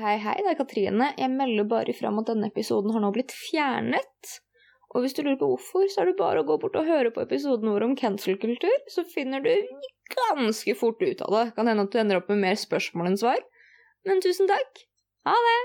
hei, hei, det er Katrine. Jeg melder bare ifra om at denne episoden har nå blitt fjernet. Og hvis du lurer på hvorfor, så er det bare å gå bort og høre på episoden vår om cancel-kultur, så finner du ganske fort ut av det. Kan hende at du ender opp med mer spørsmål enn svar. Men tusen takk. Ha det!